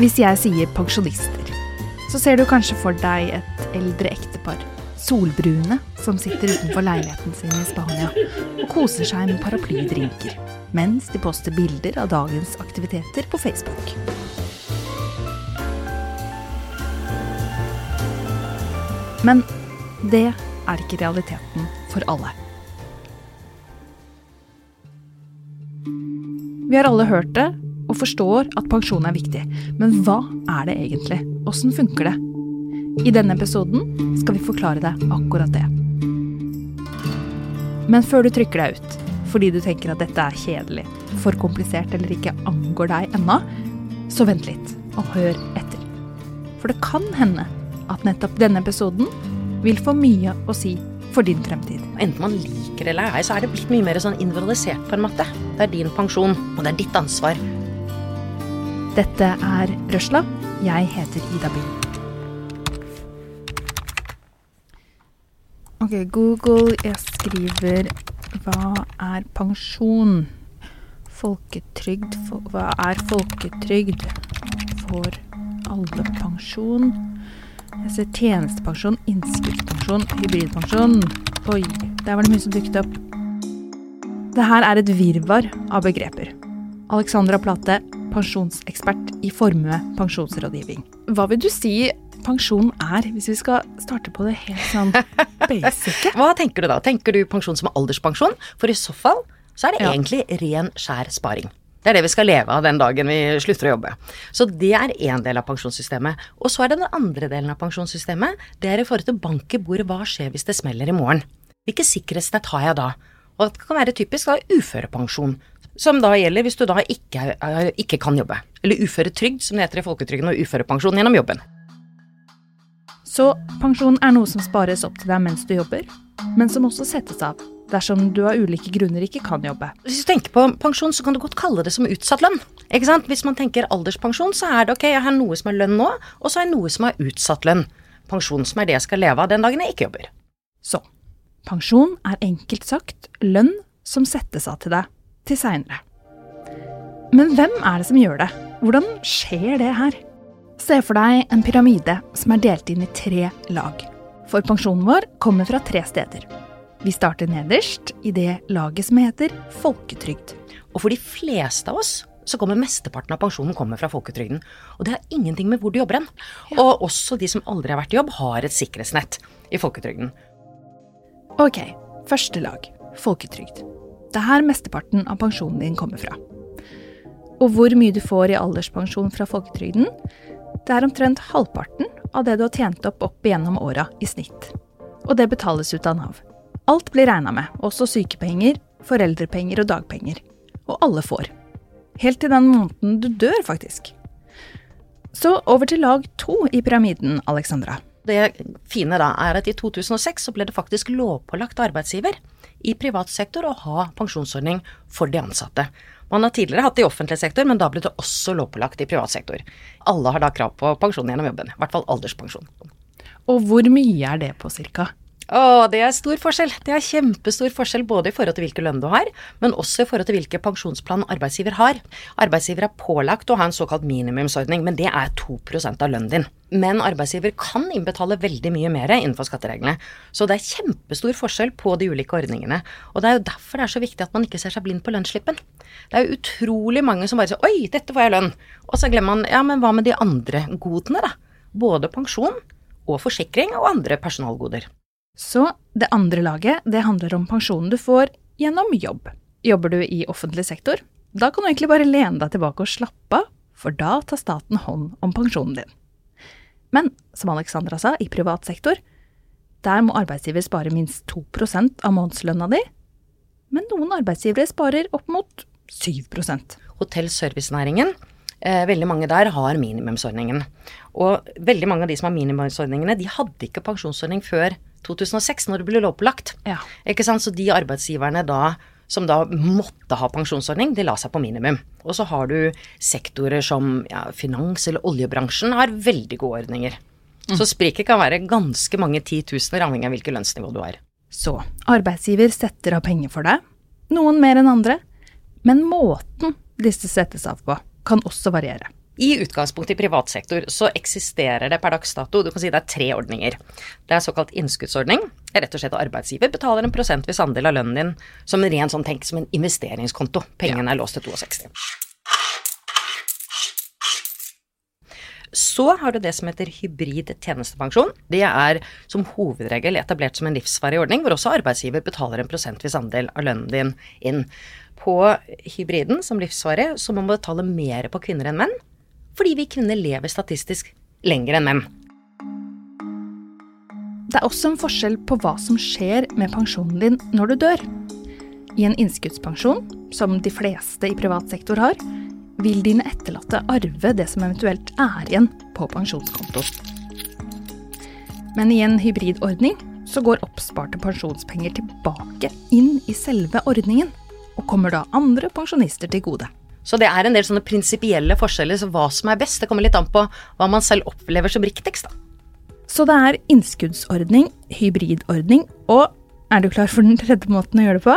Hvis jeg sier pensjonister, så ser du kanskje for deg et eldre ektepar. Solbrune som sitter utenfor leiligheten sin i Spania og koser seg med paraplydrinker mens de poster bilder av dagens aktiviteter på Facebook. Men det er ikke realiteten for alle. Vi har alle hørt det og forstår at pensjon er viktig, men hva er det egentlig? Åssen funker det? I denne episoden skal vi forklare deg akkurat det. Men før du trykker deg ut fordi du tenker at dette er kjedelig, for komplisert eller ikke angår deg ennå, så vent litt og hør etter. For det kan hende at nettopp denne episoden vil få mye å si for din fremtid. Enten man liker eller ei, så er det blitt mye mer sånn individualisert på en måte. Det er din pensjon, og det er ditt ansvar. Dette er Røsla. Jeg heter Ida Bind. Ok, Google, jeg skriver Hva er pensjon? Folketrygd Hva er folketrygd? Får alle pensjon? Jeg ser tjenestepensjon, innskuddspensjon, hybridpensjon. Oi, der var det mye som dukket opp. Det her er et virvar av begreper. Alexandra Plate, pensjonsekspert i Formue pensjonsrådgivning. Hva vil du si pensjon er, hvis vi skal starte på det helt sånn basic? Hva tenker du da? Tenker du pensjon som alderspensjon? For i så fall så er det Ja. egentlig ren, skjær sparing. Det er det vi skal leve av den dagen vi slutter å jobbe. Så det er én del av pensjonssystemet. Og så er det den andre delen av pensjonssystemet. Det er i forhold til bank i bordet. Hva skjer hvis det smeller i morgen? Hvilke sikkerhetsnett har jeg da? Og det kan være typisk da uførepensjon. Som da gjelder hvis du da ikke, er- ikke kan jobbe. Eller uføretrygd, som det heter i folketrygden, og uførepensjon gjennom jobben. Så pensjon er noe som spares opp til deg mens du jobber, men som også settes av dersom du av ulike grunner ikke kan jobbe. Hvis du tenker på pensjon, så kan du godt kalle det som utsatt lønn. Ikke sant? Hvis man tenker alderspensjon, så er det ok, jeg har noe som er lønn nå, og så har jeg noe som er utsatt lønn. Pensjon som er det jeg skal leve av den dagen jeg ikke jobber. Så pensjon er enkelt sagt lønn som settes av til deg til seinere. Men hvem er det som gjør det? Hvordan skjer det her? Se for deg en pyramide som er delt inn i tre lag. For pensjonen vår kommer fra tre steder. Vi starter nederst i det laget som heter folketrygd. Og for de fleste av oss så kommer mesteparten av pensjonen kommer fra folketrygden. Og det har ingenting med hvor du jobber hen. Og også de som aldri har vært i jobb, har et sikkerhetsnett i folketrygden. Ok, første lag, folketrygd. Det er her mesteparten av pensjonen din kommer fra. Og hvor mye du får i alderspensjon fra folketrygden, det er omtrent halvparten av det du har tjent opp opp igjennom åra i snitt. Og det betales ut av Nav. Alt blir regna med, også sykepenger, foreldrepenger og dagpenger. Og alle får. Helt til den måneden du dør, faktisk. Så over til lag to i pyramiden, Alexandra. Det fine da er at i 2006 så ble det faktisk lovpålagt arbeidsgiver i privat sektor å ha pensjonsordning for de ansatte. Man har tidligere hatt det i offentlig sektor, men da ble det også lovpålagt i privat sektor. Alle har da krav på pensjon gjennom jobben, i hvert fall alderspensjon. Og hvor mye er det på, cirka? Å, det er stor forskjell. Det er kjempestor forskjell både i forhold til hvilken lønn du har, men også i forhold til hvilken pensjonsplan arbeidsgiver har. Arbeidsgiver er pålagt å ha en såkalt minimumsordning, men det er 2% av lønnen din. Men arbeidsgiver kan innbetale veldig mye mer innenfor skattereglene. Så det er kjempestor forskjell på de ulike ordningene. Og det er jo derfor det er så viktig at man ikke ser seg blind på lønnsslippen. Det er jo utrolig mange som bare sier 'oi, dette får jeg lønn', og så glemmer man 'ja, men hva med de andre godene', da? Både pensjon og forsikring og andre personalgoder. Så det andre laget, det handler om pensjonen du får gjennom jobb. Jobber du i offentlig sektor? Da kan du egentlig bare lene deg tilbake og slappe av, for da tar staten hånd om pensjonen din. Men som Alexandra sa, i privat sektor, der må arbeidsgiver spare minst 2% av månedslønna di, men noen arbeidsgivere sparer opp mot 7 hotell-servicenæringen, eh, veldig mange der har minimumsordningen. Og veldig mange av de som har minimumsordningene, de hadde ikke pensjonsordning før 2006, når det ble lovpålagt. Ja. Ikke sant? Så de arbeidsgiverne da som da måtte ha pensjonsordning, de la seg på minimum. Og så har du sektorer som ja, finans- eller oljebransjen har veldig gode ordninger. Så spriket kan være ganske mange titusener, avhengig av hvilket lønnsnivå du har. Så arbeidsgiver setter av penger for deg, noen mer enn andre, men måten disse settes av på, kan også variere. I utgangspunktet i privat sektor så eksisterer det per dags dato du kan si det er tre ordninger. Det er såkalt innskuddsordning. Rett og slett at arbeidsgiver betaler en prosentvis andel av lønnen din som en ren sånn tenk som en investeringskonto. Pengene er låst til 62. Så har du det som heter hybrid tjenestepensjon. Det er som hovedregel etablert som en livsvarig ordning, hvor også arbeidsgiver betaler en prosentvis andel av lønnen din inn. På hybriden som livsvarig så må man betale mer på kvinner enn menn, fordi vi kvinner lever statistisk lenger enn menn. Det er også en forskjell på hva som skjer med pensjonen din når du dør. I en innskuddspensjon, som de fleste i privat sektor har, vil dine etterlatte arve det som eventuelt er igjen på pensjonskonto. Men i en hybridordning så går oppsparte pensjonspenger tilbake inn i selve ordningen, og kommer da andre pensjonister til gode. Så det er en del sånne prinsipielle forskjeller, så hva som er best, det kommer litt an på hva man selv opplever som riktigst, da. Så det er innskuddsordning, hybridordning og er du klar for den tredje måten å gjøre det på?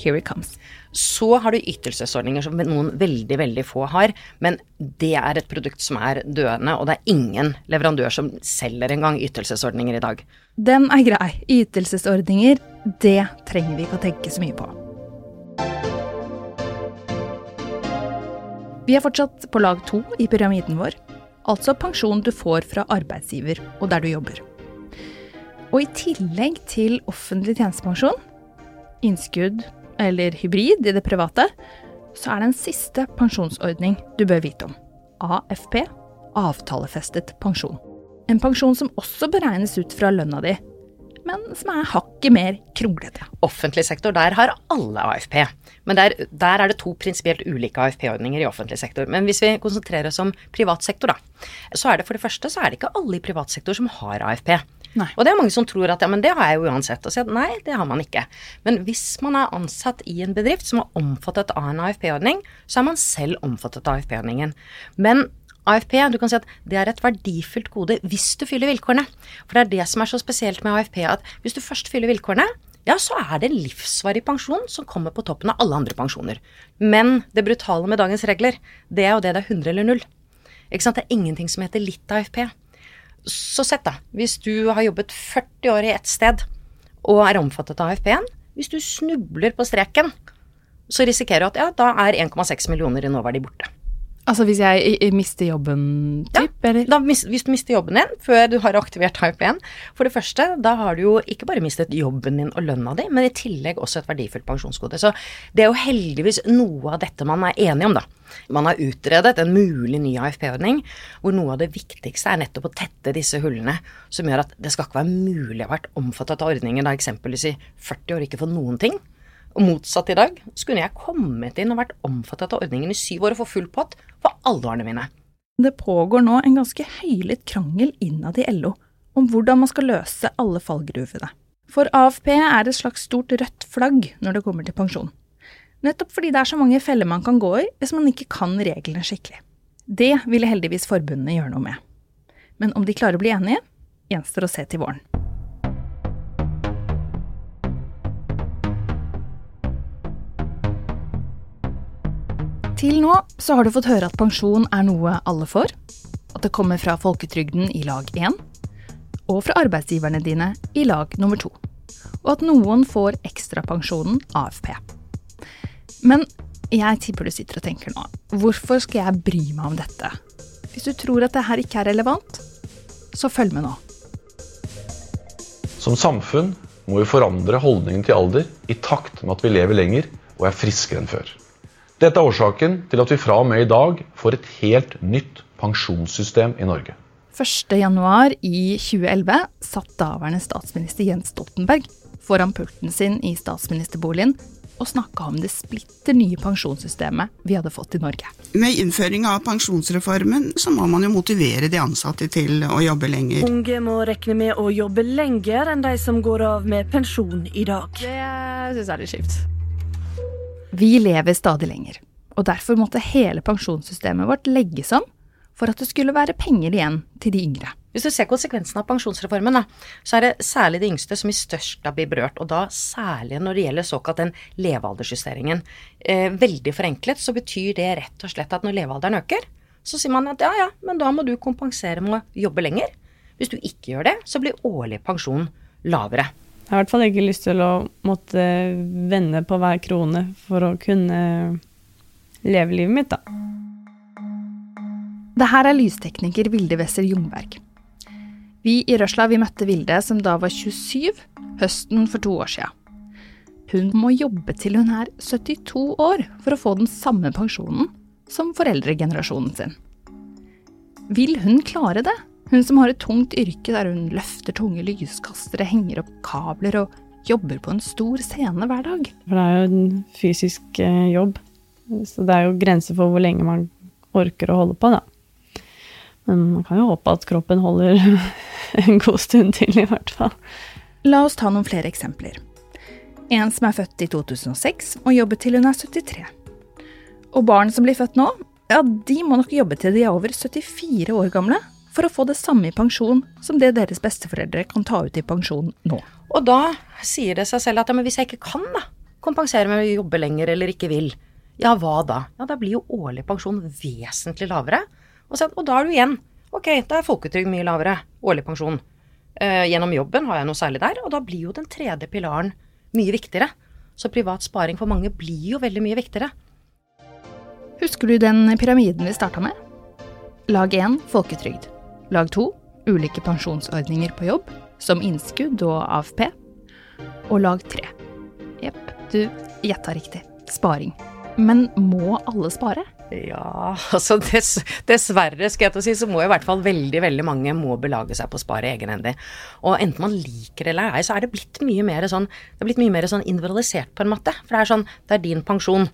Here it comes. Så har du ytelsesordninger som noen veldig, veldig få har, men det er et produkt som er døende, og det er ingen leverandør som selger engang ytelsesordninger i dag. Den er grei. Ytelsesordninger, det trenger vi ikke å tenke så mye på. Vi er fortsatt på lag to i pyramiden vår, altså pensjon du får fra arbeidsgiver og der du jobber. Og i tillegg til offentlig tjenestepensjon, innskudd, eller hybrid i det private, så er det en siste pensjonsordning du bør vite om. AFP avtalefestet pensjon. En pensjon som også beregnes ut fra lønna di, men som er hakket mer kronglete. Offentlig sektor, der har alle AFP. Men der, der er det to prinsipielt ulike AFP-ordninger i offentlig sektor. Men hvis vi konsentrerer oss om privat sektor, da, så er det for det første så er det ikke alle i privat sektor som har AFP. Nei. Og det er mange som tror at ja, men det har jeg jo uansett. Og at nei, det har man ikke. Men hvis man er ansatt i en bedrift som er omfattet av en AFP-ordning, så er man selv omfattet av AFP-ordningen. Men AFP, du kan si at det er et verdifullt gode hvis du fyller vilkårene. For det er det som er så spesielt med AFP, at hvis du først fyller vilkårene, ja, så er det en livsvarig pensjon som kommer på toppen av alle andre pensjoner. Men det brutale med dagens regler, det er jo det det er 100 eller 0. Ikke sant? Det er ingenting som heter litt AFP. Så sett, da. Hvis du har jobbet 40 år i ett sted og er omfattet av AFP-en, hvis du snubler på streken, så risikerer du at ja, da er 1,6 millioner i nåverdi borte. Altså hvis jeg mister jobben, typ, eller? Da, hvis du mister jobben din før du har aktivert AFP-en For det første, da har du jo ikke bare mistet jobben din og lønna di, men i tillegg også et verdifullt pensjonsgode. Så det er jo heldigvis noe av dette man er enig om, da. Man har utredet en mulig ny AFP-ordning, hvor noe av det viktigste er nettopp å tette disse hullene, som gjør at det skal ikke være mulig å ha vært omfattet av ordningen da eksempelvis i 40 år ikke få noen ting. Og motsatt i dag, skulle jeg kommet inn og vært omfattet av ordningen i syv år og få full pott på alle årene mine. Det pågår nå en ganske høylytt krangel innad i LO om hvordan man skal løse alle fallgruvene. For AFP er et slags stort rødt flagg når det kommer til pensjon. Nettopp fordi det er så mange feller man kan gå i hvis man ikke kan reglene skikkelig. Det ville heldigvis forbundene gjøre noe med. Men om de klarer å bli enige, gjenstår å se til våren. Til nå så har du fått høre at pensjon er noe alle får, at det kommer fra folketrygden i lag 1, og fra arbeidsgiverne dine i lag nummer 2, og at noen får ekstrapensjonen AFP. Men jeg tipper du sitter og tenker nå, hvorfor skal jeg bry meg om dette? Hvis du tror at det her ikke er relevant, så følg med nå. Som samfunn må vi forandre holdningen til alder i takt med at vi lever lenger og er friskere enn før. Dette er årsaken til at vi fra og med i dag får et helt nytt pensjonssystem i Norge. 1.1 i 2011 satt daværende statsminister Jens Stoltenberg foran pulten sin i statsministerboligen og snakka om det splitter nye pensjonssystemet vi hadde fått i Norge. Med innføring av pensjonsreformen så må man jo motivere de ansatte til å jobbe lenger. Unge må regne med å jobbe lenger enn de som går av med pensjon i dag. Det syns jeg er litt kjipt. Vi lever stadig lenger, og derfor måtte hele pensjonssystemet vårt legges om for at det skulle være penger igjen til de yngre. Hvis du ser konsekvensen av pensjonsreformen, da, så er det særlig de yngste som i størst grad blir berørt, og da særlig når det gjelder såkalt den levealdersjusteringen. Eh, veldig forenklet så betyr det rett og slett at når levealderen øker, Så sier man at ja ja, men da må du kompensere med å jobbe lenger. Hvis du ikke gjør det, så blir årlig pensjon lavere. Jeg har i hvert fall ikke lyst til å måtte vende på hver krone for å kunne leve livet mitt, da. Det her er lystekniker Vilde Wesser Jungberg. Vi i Røsla vi møtte Vilde, som da var 27, høsten for to år sia. Hun må jobbe til hun er 72 år for å få den samme pensjonen som foreldregenerasjonen sin. Vil hun klare det? Hun som har et tungt yrke der hun løfter tunge lyskastere, henger opp kabler og jobber på en stor scene hver dag. For det er jo en fysisk eh, jobb, så det er jo grenser for hvor lenge man orker å holde på, da. Men man kan jo håpe at kroppen holder en god stund til, i hvert fall. La oss ta noen flere eksempler. En som er født i 2006 og jobber til hun er 73. Og barn som blir født nå, ja, de må nok jobbe til de er over 74 år gamle for å få det samme i pensjon som det deres besteforeldre kan ta ut i pensjon nå. Og da sier det seg selv at ja, men hvis jeg ikke kan da, kompensere med å jobbe lenger eller ikke vil, ja hva da? Ja, da blir jo årlig pensjon vesentlig lavere. Og, så, og da er du igjen. Ok, da er folketrygd mye lavere. Årlig pensjon. Eh, gjennom jobben har jeg noe særlig der, og da blir jo den tredje pilaren mye viktigere. Så privat sparing for mange blir jo veldig mye viktigere. Husker du den pyramiden vi starta med? Lag 1 folketrygd. Lag 2 ulike pensjonsordninger på jobb, som innskudd og AFP. Og lag 3 Jepp, du gjetta riktig. Sparing. Men må alle spare? Ja, altså dess, dessverre skal jeg til å si, så må i hvert fall veldig veldig mange må belage seg på å spare egenhendig. Og enten man liker det eller ei, så er det blitt mye mer sånn det er blitt mye mer sånn individualisert på en måte. For det er sånn, det er din pensjon,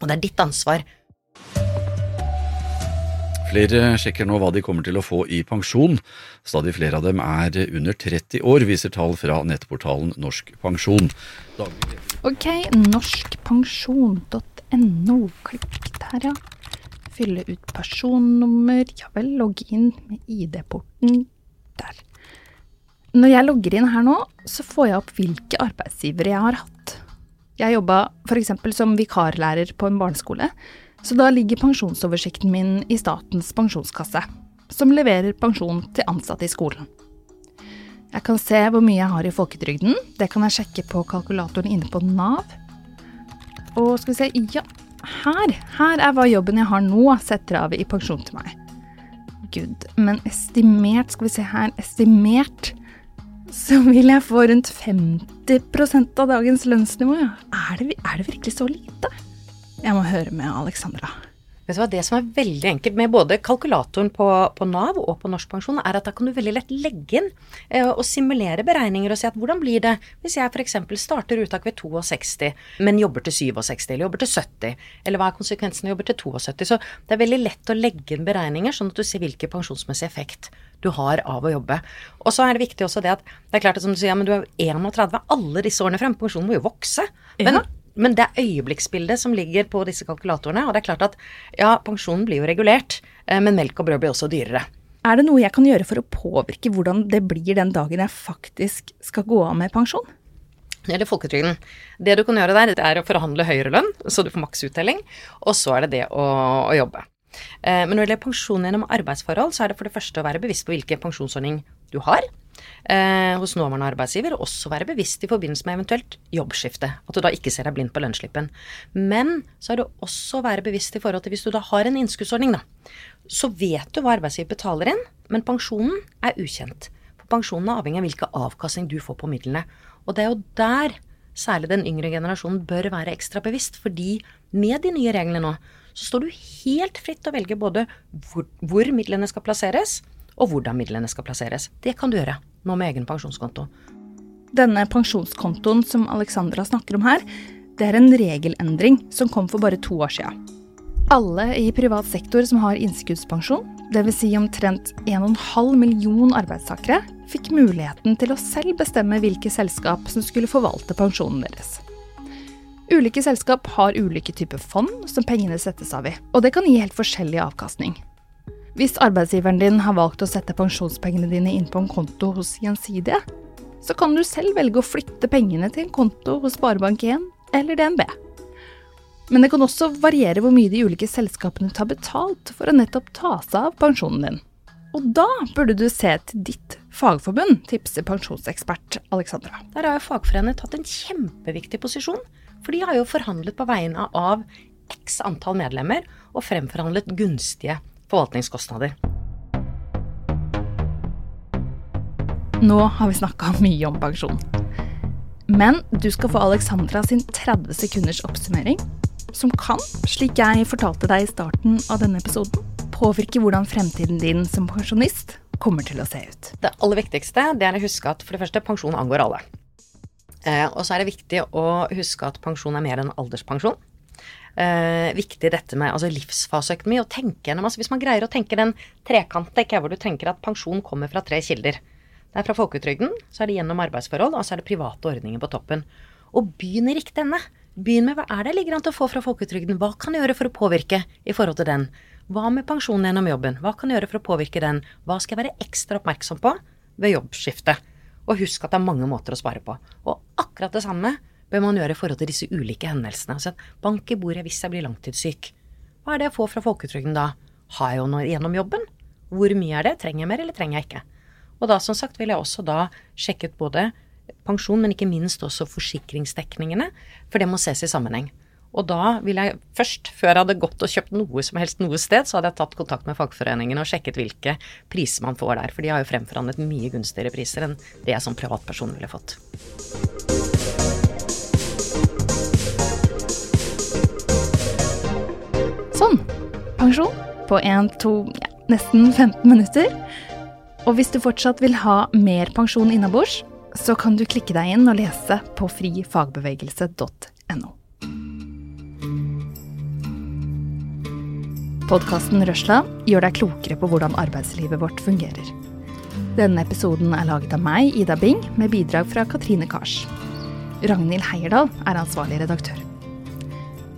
og det er ditt ansvar. Flere sjekker nå hva de kommer til å få i pensjon. Stadig flere av dem er under 30 år, viser tall fra nettportalen Norsk Pensjon. Ok, norskpensjon.no. Klikk der, ja. Fylle ut personnummer. Ja vel, logge inn med ID-porten. Der. Når jeg logger inn her nå, så får jeg opp hvilke arbeidsgivere jeg har hatt. Jeg jobba f.eks. som vikarlærer på en barneskole. Så da ligger pensjonsoversikten min i Statens pensjonskasse, som leverer pensjon til ansatte i skolen. Jeg kan se hvor mye jeg har i folketrygden. Det kan jeg sjekke på kalkulatoren inne på Nav. Og skal vi se Ja, her. Her er hva jobben jeg har nå, setter av i pensjon til meg. Gud, men estimert, skal vi se her, estimert så vil jeg få rundt 50% av dagens lønnsnivå. Ja. Er, det, er det virkelig så lite? Jeg må høre med Alexandra. Vet du hva, Det som er veldig enkelt med både kalkulatoren på, på Nav og på Norsk Pensjon, er at da kan du veldig lett legge inn eh, og simulere beregninger og si at hvordan blir det hvis jeg f.eks. starter uttak ved 62, men jobber til 67 eller jobber til 70, eller hva er konsekvensen av å jobbe til 72? Så det er veldig lett å legge inn beregninger, sånn at du ser hvilken pensjonsmessig effekt du har av å jobbe. Og så er det viktig også det at det er klart at som du sier, ja, men du er 31 alle disse årene frem, pensjonen må jo vokse. Men Ja. Men det er øyeblikksbildet som ligger på disse kalkulatorene. Og det er klart at ja, pensjonen blir jo regulert, eh, men melk og brød blir også dyrere. Er det noe jeg kan gjøre for å påvirke hvordan det blir den dagen jeg faktisk skal gå av med pensjon? Gjelder folketrygden. Det du kan gjøre der, det er å forhandle høyere lønn, så du får maks uttelling. Og så er det det å, å jobbe. Eh, Men når det gjelder pensjon gjennom arbeidsforhold, så er det for det første å være bevisst på hvilken pensjonsordning du har eh, hos nåværende arbeidsgiver, og også være bevisst i forbindelse med eventuelt jobbskifte. At du da ikke ser deg blind på lønnsslippen. Men så er det også å være bevisst i forhold til hvis du da har en innskuddsordning, da. Så vet du hva arbeidsgiver betaler inn, men pensjonen er ukjent. For pensjonen er avhengig av hvilken avkastning du får på midlene. Og det er jo der særlig den yngre generasjonen bør være ekstra bevisst, fordi med de nye reglene nå, så står du helt fritt til å velge både hvor, hvor midlene skal plasseres, og hvordan midlene skal plasseres. Det kan du gjøre nå med egen pensjonskonto. Denne pensjonskontoen som Alexandra snakker om her, det er en regelendring som kom for bare to år siden. Alle i privat sektor som har innskuddspensjon, dvs. Si omtrent 1,5 million arbeidstakere, fikk muligheten til å selv bestemme hvilke selskap som skulle forvalte pensjonen deres. Ulike selskap har ulike typer fond som pengene settes av i, og det kan gi helt forskjellig avkastning. Hvis arbeidsgiveren din har valgt å sette pensjonspengene dine inn på en konto hos Gjensidige, så kan du selv velge å flytte pengene til en konto hos Sparebank1 eller DNB. Men det kan også variere hvor mye de ulike selskapene tar betalt for å nettopp ta seg av pensjonen din. Og da burde du se til ditt fagforbund, tipser pensjonsekspert Alexandra. Der har jo fagforeningen tatt en kjempeviktig posisjon. For de har jo forhandlet på vegne av x antall medlemmer og fremforhandlet gunstige forvaltningskostnader. Nå har vi snakka mye om pensjon. Men du skal få Alexandra sin 30 sekunders oppsummering, som kan, slik jeg fortalte deg i starten av denne episoden, påvirke hvordan fremtiden din som pensjonist kommer til å se ut. Det aller viktigste det er å huske at for det første, pensjon angår alle. Eh, og så er det viktig å huske at pensjon er mer enn alderspensjon. Eh, viktig dette med altså livsfaseøkonomi. og tenke gjennom, altså Hvis man greier å tenke den trekanten, hvor du tenker at pensjon kommer fra tre kilder. Det er fra folketrygden, så er det gjennom arbeidsforhold, og så er det private ordninger på toppen. Og begynn i riktig ende. Begynn med hva er det ligger an til å få fra folketrygden, hva kan jeg gjøre for å påvirke i forhold til den? Hva med pensjonen gjennom jobben, hva kan jeg gjøre for å påvirke den? Hva skal jeg være ekstra oppmerksom på ved jobbskiftet? Og husk at det er mange måter å spare på. Og akkurat det samme bør man gjøre i forhold til disse ulike hendelsene. Altså bank i bordet hvis jeg blir langtidssyk. Hva er det jeg får fra folketrygden da? Har jeg jo noe gjennom jobben? Hvor mye er det? Trenger jeg mer, eller trenger jeg ikke? Og da som sagt vil jeg også da sjekke ut både pensjon, men ikke minst også forsikringsdekningene, for det må ses i sammenheng. Og da vil jeg først, før jeg hadde gått og kjøpt noe som helst noe sted, så hadde jeg tatt kontakt med fagforeningene og sjekket hvilke priser man får der. For de har jo fremforhandlet mye gunstigere priser enn det jeg som privatperson ville fått. På 1, 2, ja, nesten 15 minutter. Og hvis du fortsatt vil ha mer pensjon innabords, så kan du klikke deg inn og lese på frifagbevegelse.no. Podkasten Røsla gjør deg klokere på hvordan arbeidslivet vårt fungerer. Denne episoden er laget av meg, Ida Bing, med bidrag fra Katrine Kars. Ragnhild Heierdal er ansvarlig redaktør.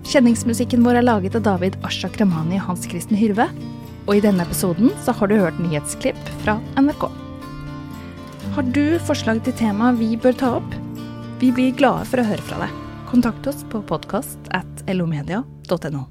Kjenningsmusikken vår er laget av David Asha Kramani og Hans Kristen Hyrve. Og i denne episoden så har du hørt nyhetsklipp fra NRK. Har du forslag til tema vi bør ta opp? Vi blir glade for å høre fra deg. Kontakt oss på podkast at lomedia.no.